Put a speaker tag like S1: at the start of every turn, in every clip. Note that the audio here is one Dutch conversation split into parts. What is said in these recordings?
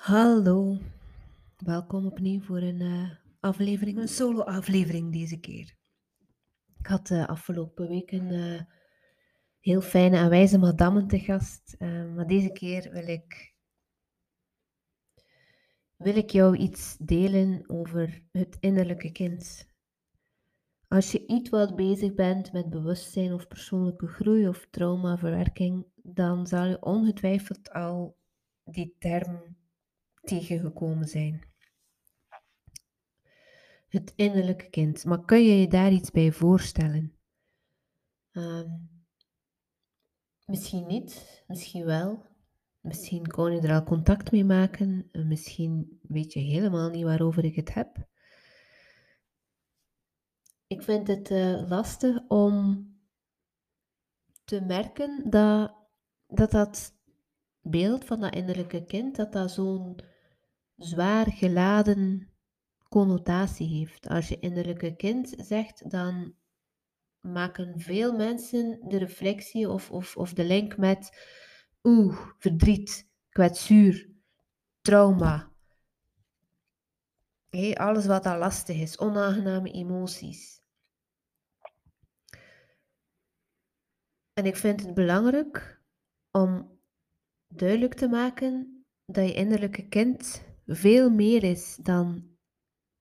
S1: Hallo, welkom opnieuw voor een eh, aflevering, een solo-aflevering deze keer. Ik had de afgelopen weken uh, heel fijne en wijze madammen te gast, maar deze keer wil ik, wil ik jou iets delen over het innerlijke kind. Als je iets wat bezig bent met bewustzijn of persoonlijke groei of traumaverwerking, dan zal je ongetwijfeld al die term tegengekomen zijn. Het innerlijke kind. Maar kun je je daar iets bij voorstellen? Ehm, misschien niet, misschien wel. Misschien kon je er al contact mee maken. Misschien weet je helemaal niet waarover ik het heb. Ik vind het uh, lastig om te merken dat, dat dat beeld van dat innerlijke kind, dat dat zo'n zwaar geladen connotatie heeft. Als je innerlijke kind zegt, dan maken veel mensen de reflectie of, of, of de link met oeh, verdriet, kwetsuur, trauma. Alles wat al lastig is, onaangename emoties. En ik vind het belangrijk om duidelijk te maken dat je innerlijke kind veel meer is dan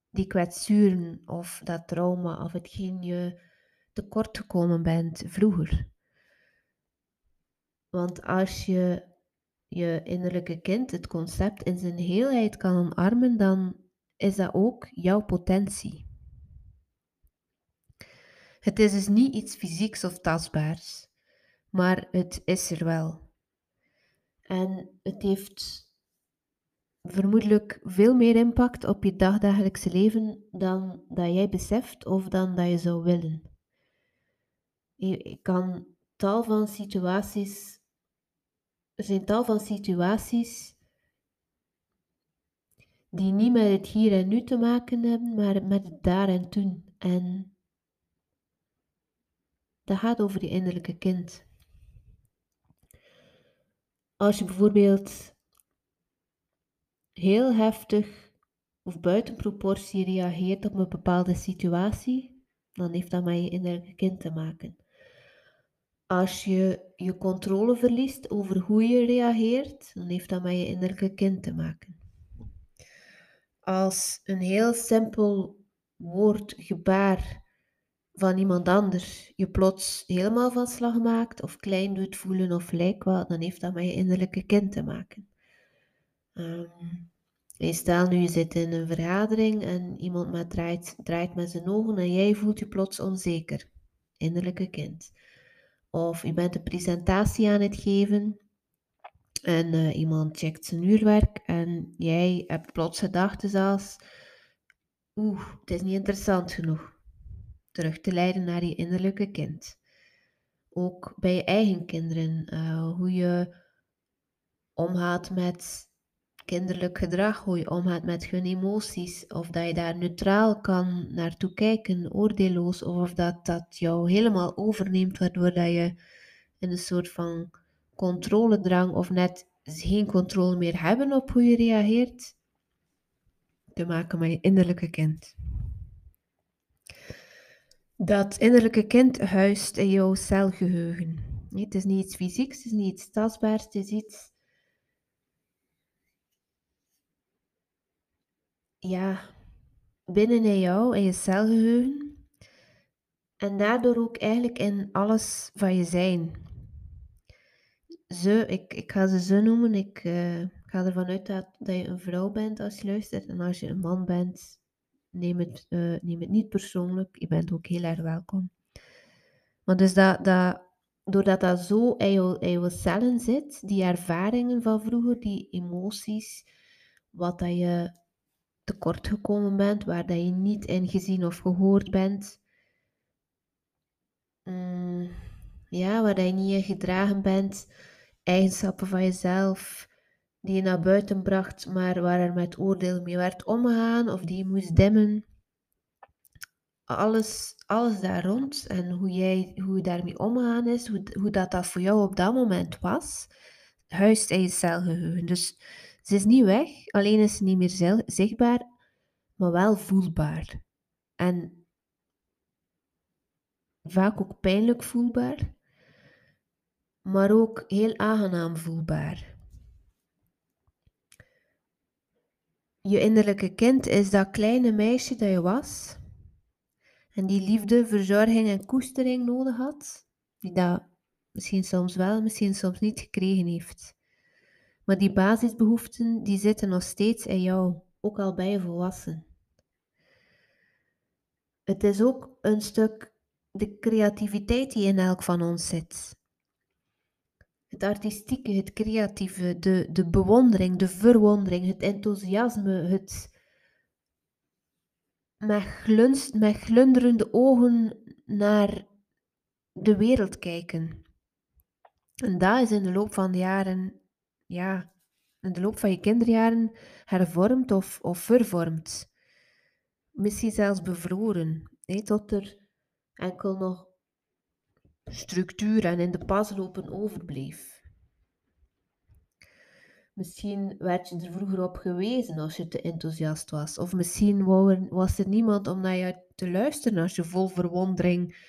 S1: die kwetsuren of dat trauma of hetgeen je tekort gekomen bent vroeger. Want als je je innerlijke kind, het concept in zijn heelheid kan omarmen, dan is dat ook jouw potentie. Het is dus niet iets fysieks of tastbaars, maar het is er wel. En het heeft vermoedelijk veel meer impact op je dagdagelijkse leven dan dat jij beseft of dan dat je zou willen. Je kan tal van situaties, er zijn tal van situaties die niet met het hier en nu te maken hebben, maar met het daar en toen. En dat gaat over je innerlijke kind. Als je bijvoorbeeld heel heftig of buiten proportie reageert op een bepaalde situatie, dan heeft dat met je innerlijke kind te maken. Als je je controle verliest over hoe je reageert, dan heeft dat met je innerlijke kind te maken. Als een heel simpel woord, gebaar van iemand anders je plots helemaal van slag maakt of klein doet voelen of lijkt wel, dan heeft dat met je innerlijke kind te maken. Um, stel nu je zit in een vergadering en iemand met draait, draait met zijn ogen en jij voelt je plots onzeker. Innerlijke kind. Of je bent een presentatie aan het geven en uh, iemand checkt zijn uurwerk en jij hebt plots gedachten als oeh, het is niet interessant genoeg. Terug te leiden naar je innerlijke kind. Ook bij je eigen kinderen, uh, hoe je omgaat met kinderlijk gedrag, hoe je omgaat met hun emoties, of dat je daar neutraal kan naartoe kijken, oordeelloos, of of dat dat jou helemaal overneemt, waardoor dat je in een soort van controledrang of net geen controle meer hebben op hoe je reageert, te maken met je innerlijke kind. Dat innerlijke kind huist in jouw celgeheugen. Het is niet iets fysieks, het is niet iets tastbaars, het is iets ja, binnen in jou, in je celgeheugen. En daardoor ook eigenlijk in alles van je zijn. Ze, ik, ik ga ze ze noemen. Ik uh, ga ervan uit dat, dat je een vrouw bent als je luistert. En als je een man bent, neem het, uh, neem het niet persoonlijk. Je bent ook heel erg welkom. Maar dus dat, dat, doordat dat zo in je cellen zit, die ervaringen van vroeger, die emoties, wat dat je tekort gekomen bent, waar dat je niet in gezien of gehoord bent. Mm, ja, waar dat je niet in gedragen bent. Eigenschappen van jezelf die je naar buiten bracht, maar waar er met oordeel mee werd omgegaan of die je moest dimmen. Alles, alles daar rond en hoe, jij, hoe je daarmee omgaan is, hoe, hoe dat, dat voor jou op dat moment was, huist in je celgeheugen. Dus Ze is niet weg, alleen is ze niet meer zichtbaar, maar wel voelbaar. En vaak ook pijnlijk voelbaar, maar ook heel aangenaam voelbaar. Je innerlijke kind is dat kleine meisje dat je was en die liefde, verzorging en koestering nodig had, die dat misschien soms wel, misschien soms niet gekregen heeft. Maar die basisbehoeften, die zitten nog steeds in jou, ook al ben je volwassen. Het is ook een stuk de creativiteit die in elk van ons zit. Het artistieke, het creatieve, de, de bewondering, de verwondering, het enthousiasme, het met, glunst, met glunderende ogen naar de wereld kijken. En dat is in de loop van de jaren, ja, in de loop van je kinderjaren hervormd of, of vervormd. Misschien zelfs bevroren, hè, tot er enkel nog structuur en in de pas lopen overbleef. Misschien werd je er vroeger op gewezen als je te enthousiast was. Of misschien was er niemand om naar je te luisteren als je vol verwondering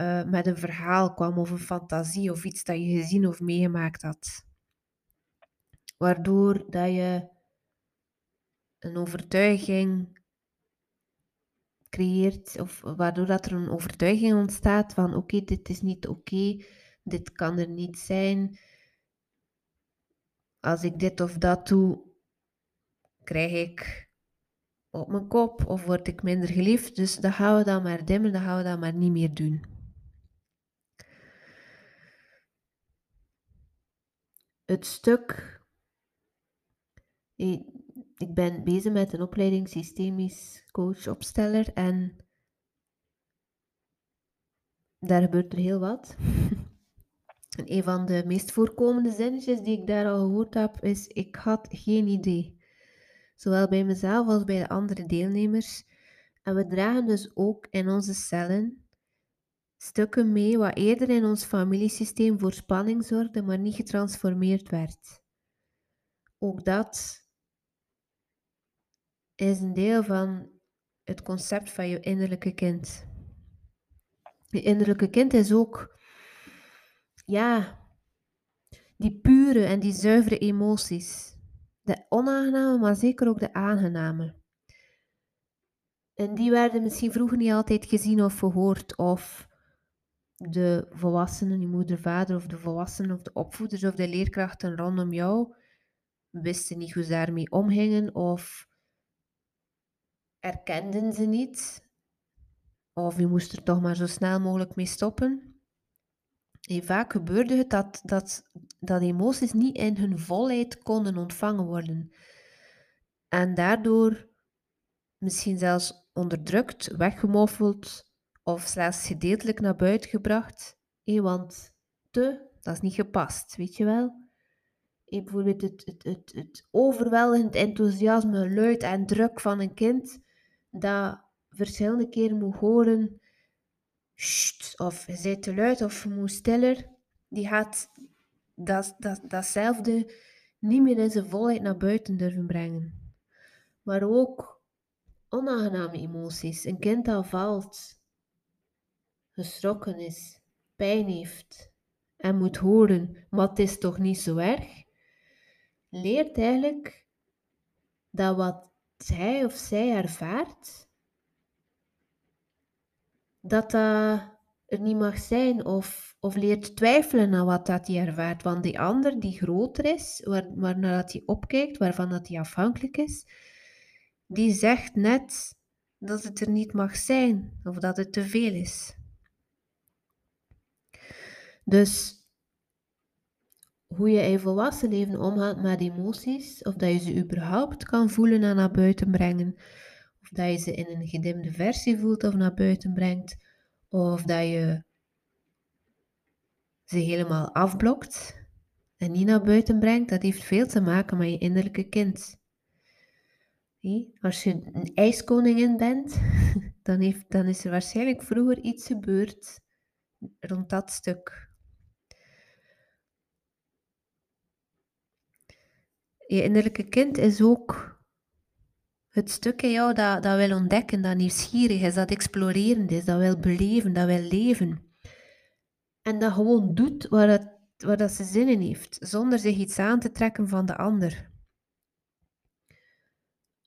S1: uh, met een verhaal kwam of een fantasie of iets dat je gezien of meegemaakt had. Waardoor dat je een overtuiging creëert, of waardoor dat er een overtuiging ontstaat van oké, dit is niet oké, dit kan er niet zijn. Als ik dit of dat doe, krijg ik op mijn kop of word ik minder geliefd. Dus dat gaan we dan maar dimmen, dat gaan we dan maar niet meer doen. Het stuk. Ik ben bezig met een opleiding systemisch coach-opsteller en daar gebeurt er heel wat. En een van de meest voorkomende zinnetjes die ik daar al gehoord heb is: Ik had geen idee. Zowel bij mezelf als bij de andere deelnemers. En we dragen dus ook in onze cellen stukken mee wat eerder in ons familiesysteem voor spanning zorgde, maar niet getransformeerd werd. Ook dat is een deel van het concept van je innerlijke kind. Je innerlijke kind is ook, ja, die pure en die zuivere emoties. De onaangename, maar zeker ook de aangename. En die werden misschien vroeger niet altijd gezien of gehoord, of de volwassenen, je moeder, vader, of de volwassenen, of de opvoeders, of de leerkrachten rondom jou wisten niet hoe ze daarmee omgingen, of erkenden ze niet. Of je moest er toch maar zo snel mogelijk mee stoppen. En vaak gebeurde het dat, dat, dat emoties niet in hun volheid konden ontvangen worden. En daardoor misschien zelfs onderdrukt, weggemoffeld of slechts gedeeltelijk naar buiten gebracht. want te, dat is niet gepast, weet je wel? bijvoorbeeld het, het, het, het overweldigend enthousiasme, luid en druk van een kind dat verschillende keren moet horen, of je te luid of moet stiller, die gaat dat, dat, datzelfde niet meer in zijn volheid naar buiten durven brengen. Maar ook onaangename emoties. Een kind dat valt, geschrokken is, pijn heeft en moet horen, maar het is toch niet zo erg, leert eigenlijk dat wat hij of zij ervaart, dat dat er niet mag zijn of, of leert twijfelen aan wat dat hij ervaart. Want die ander die groter is, waar, waarnaar dat hij opkijkt, waarvan dat hij afhankelijk is, die zegt net dat het er niet mag zijn of dat het te veel is. Dus hoe je in volwassen leven omgaat met emoties, of dat je ze überhaupt kan voelen en naar buiten brengen, of dat je ze in een gedimde versie voelt of naar buiten brengt, of dat je ze helemaal afblokt en niet naar buiten brengt, dat heeft veel te maken met je innerlijke kind. Als je een ijskoningin bent, dan, heeft, dan is er waarschijnlijk vroeger iets gebeurd rond dat stuk. Je innerlijke kind is ook het stuk in jou dat, dat wil ontdekken, dat nieuwsgierig is, dat explorerend is, dat wil beleven, dat wil leven. En dat gewoon doet waar, het, waar dat ze zin in heeft, zonder zich iets aan te trekken van de ander.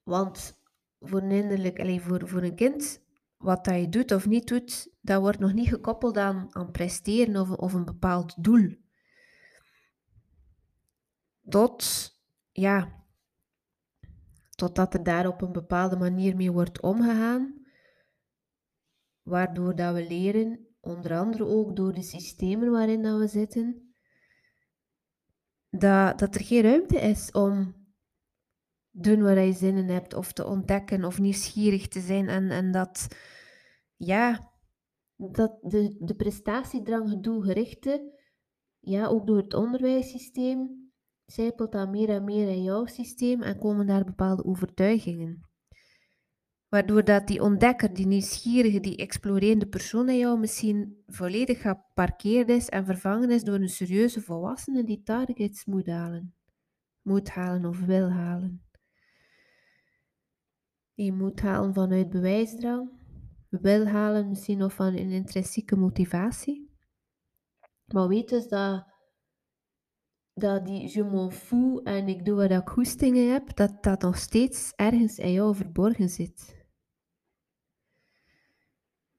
S1: Want voor een, innerlijk, allez, voor, voor een kind, wat dat je doet of niet doet, dat wordt nog niet gekoppeld aan, aan presteren of, of een bepaald doel. Tot, ja, totdat er daar op een bepaalde manier mee wordt omgegaan, waardoor dat we leren, onder andere ook door de systemen waarin dat we zitten, dat, dat er geen ruimte is om doen waar je zin in hebt, of te ontdekken, of nieuwsgierig te zijn. En, en dat, ja, dat de, de prestatiedrang, doelgerichte, ja, ook door het onderwijssysteem, zijpelt dat meer en meer in jouw systeem en komen daar bepaalde overtuigingen. Waardoor dat die ontdekker, die nieuwsgierige, die explorerende persoon in jou misschien volledig geparkeerd is en vervangen is door een serieuze volwassene die targets moet halen. Moet halen of wil halen. Je moet halen vanuit bewijsdrang, wil halen misschien nog van een intrinsieke motivatie. Maar weet dus dat, dat die je m'en fous en ik doe wat ik goestingen heb, dat dat nog steeds ergens in jou verborgen zit.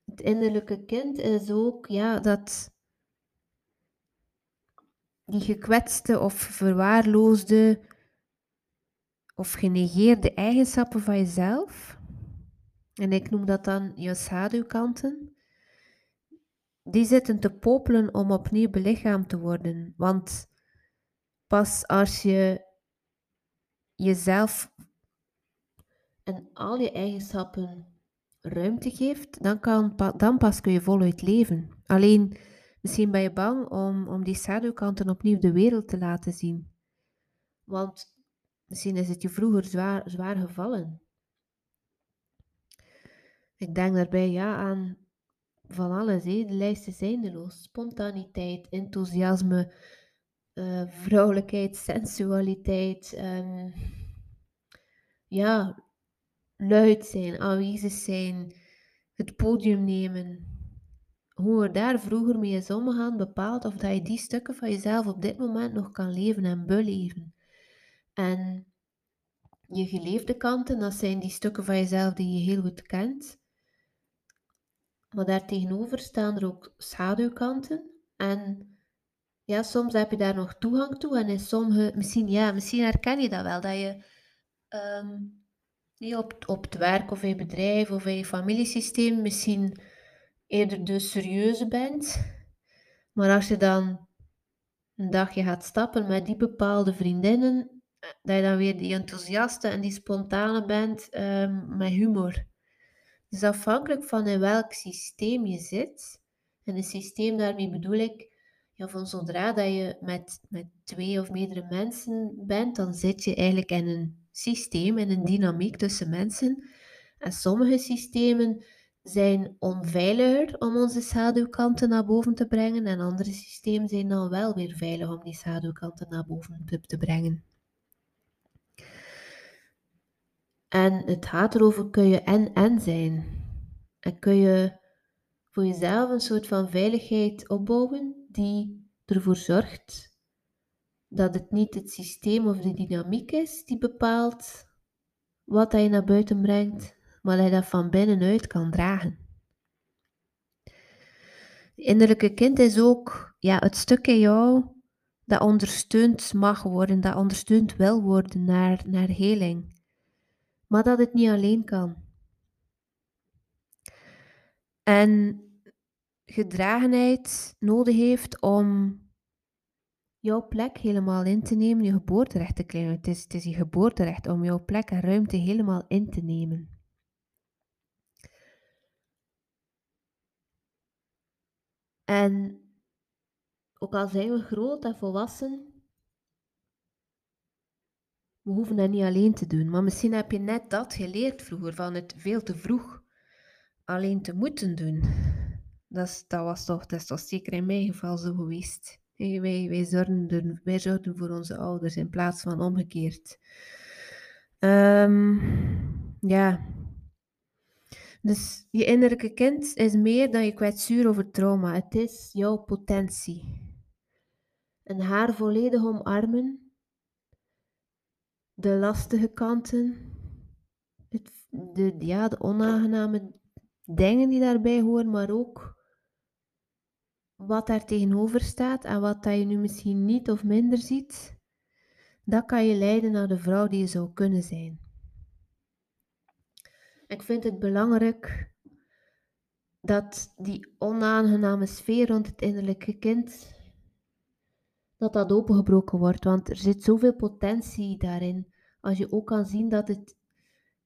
S1: Het innerlijke kind is ook ja, dat die gekwetste of verwaarloosde of genegeerde eigenschappen van jezelf. En ik noem dat dan je schaduwkanten. Die zitten te popelen om opnieuw belichaamd te worden. Want pas als je jezelf en al je eigenschappen ruimte geeft, dan, kan, dan pas kun je voluit leven. Alleen, misschien ben je bang om, om die schaduwkanten opnieuw de wereld te laten zien. Want Misschien is het je vroeger zwaar, zwaar gevallen. Ik denk daarbij ja aan van alles. Hé. De lijst is eindeloos. Spontaniteit, enthousiasme, uh, vrouwelijkheid, sensualiteit. Ja, luid zijn, aanwezig zijn, het podium nemen. Hoe er daar vroeger mee is omgegaan, bepaalt of dat je die stukken van jezelf op dit moment nog kan leven en beleven. En je geleefde kanten, dat zijn die stukken van jezelf die je heel goed kent. Maar daartegenover staan er ook schaduwkanten. En ja, soms heb je daar nog toegang toe. En in sommige, misschien, ja, misschien herken je dat wel, dat je um, op, op het werk of in je bedrijf of in je familiesysteem misschien eerder de serieuze bent. Maar als je dan een dagje gaat stappen met die bepaalde vriendinnen, dat je dan weer die enthousiaste en die spontane bent um, met humor. Dus afhankelijk van in welk systeem je zit, en een systeem daarmee bedoel ik, zodra dat je met, met twee of meerdere mensen bent, dan zit je eigenlijk in een systeem, in een dynamiek tussen mensen. En sommige systemen zijn onveiliger om onze schaduwkanten naar boven te brengen, en andere systemen zijn dan wel weer veilig om die schaduwkanten naar boven te brengen. En het gaat erover, kun je en-en zijn. En kun je voor jezelf een soort van veiligheid opbouwen die ervoor zorgt dat het niet het systeem of de dynamiek is die bepaalt wat je naar buiten brengt, maar dat je dat van binnenuit kan dragen. Het innerlijke kind is ook ja, het stuk in jou dat ondersteund mag worden, dat ondersteund wil worden naar, naar heling maar dat het niet alleen kan. En gedragenheid nodig heeft om jouw plek helemaal in te nemen, je geboorterecht te claimen. Het is, het is je geboorterecht om jouw plek en ruimte helemaal in te nemen. En ook al zijn we groot en volwassen, we hoeven dat niet alleen te doen, maar misschien heb je net dat geleerd vroeger, van het veel te vroeg alleen te moeten doen. Dat, dat was toch, dat is toch zeker in mijn geval zo geweest. Wij, wij, zorgen, wij zorgen voor onze ouders in plaats van omgekeerd. Um, ja. Dus je innerlijke kind is meer dan je kwetsuur over trauma. Het is jouw potentie. En haar volledig omarmen. De lastige kanten. Het, de, ja, de onaangename dingen die daarbij horen, maar ook wat daar tegenover staat en wat dat je nu misschien niet of minder ziet, dat kan je leiden naar de vrouw die je zou kunnen zijn. Ik vind het belangrijk dat die onaangename sfeer rond het innerlijke kind, dat dat opengebroken wordt, want er zit zoveel potentie daarin. Als je ook kan zien dat het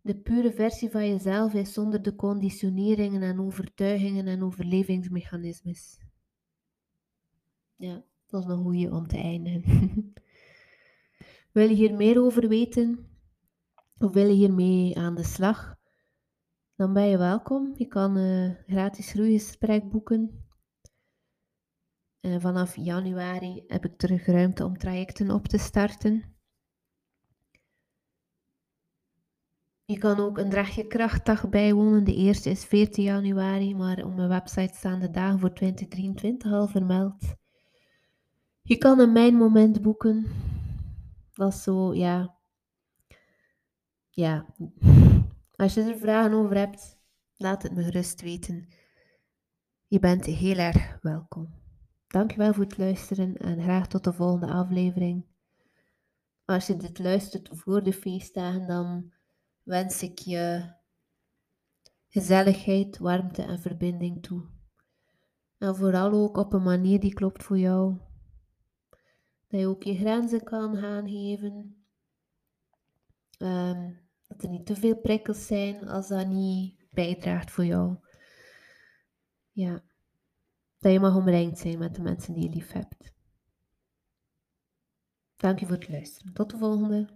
S1: de pure versie van jezelf is zonder de conditioneringen en overtuigingen en overlevingsmechanismes. Ja, dat is een goede om te eindigen. wil je hier meer over weten? Of wil je hiermee aan de slag? Dan ben je welkom. Je kan een gratis groeigesprek boeken. En vanaf januari heb ik terug ruimte om trajecten op te starten. Je kan ook een Draagje Krachtdag bijwonen. De eerste is 14 januari, maar op mijn website staan de dagen voor 2023 al vermeld. Je kan een mijn moment boeken. Dat is zo, ja. Ja. Als je er vragen over hebt, laat het me gerust weten. Je bent heel erg welkom. Dankjewel voor het luisteren en graag tot de volgende aflevering. Als je dit luistert voor de feestdagen, dan wens ik je gezelligheid, warmte en verbinding toe. En vooral ook op een manier die klopt voor jou. Dat je ook je grenzen kan aangeven. Um, dat er niet te veel prikkels zijn als dat niet bijdraagt voor jou. Ja. Dat je mag omringd zijn met de mensen die je lief hebt. Dank je voor het luisteren. Tot de volgende.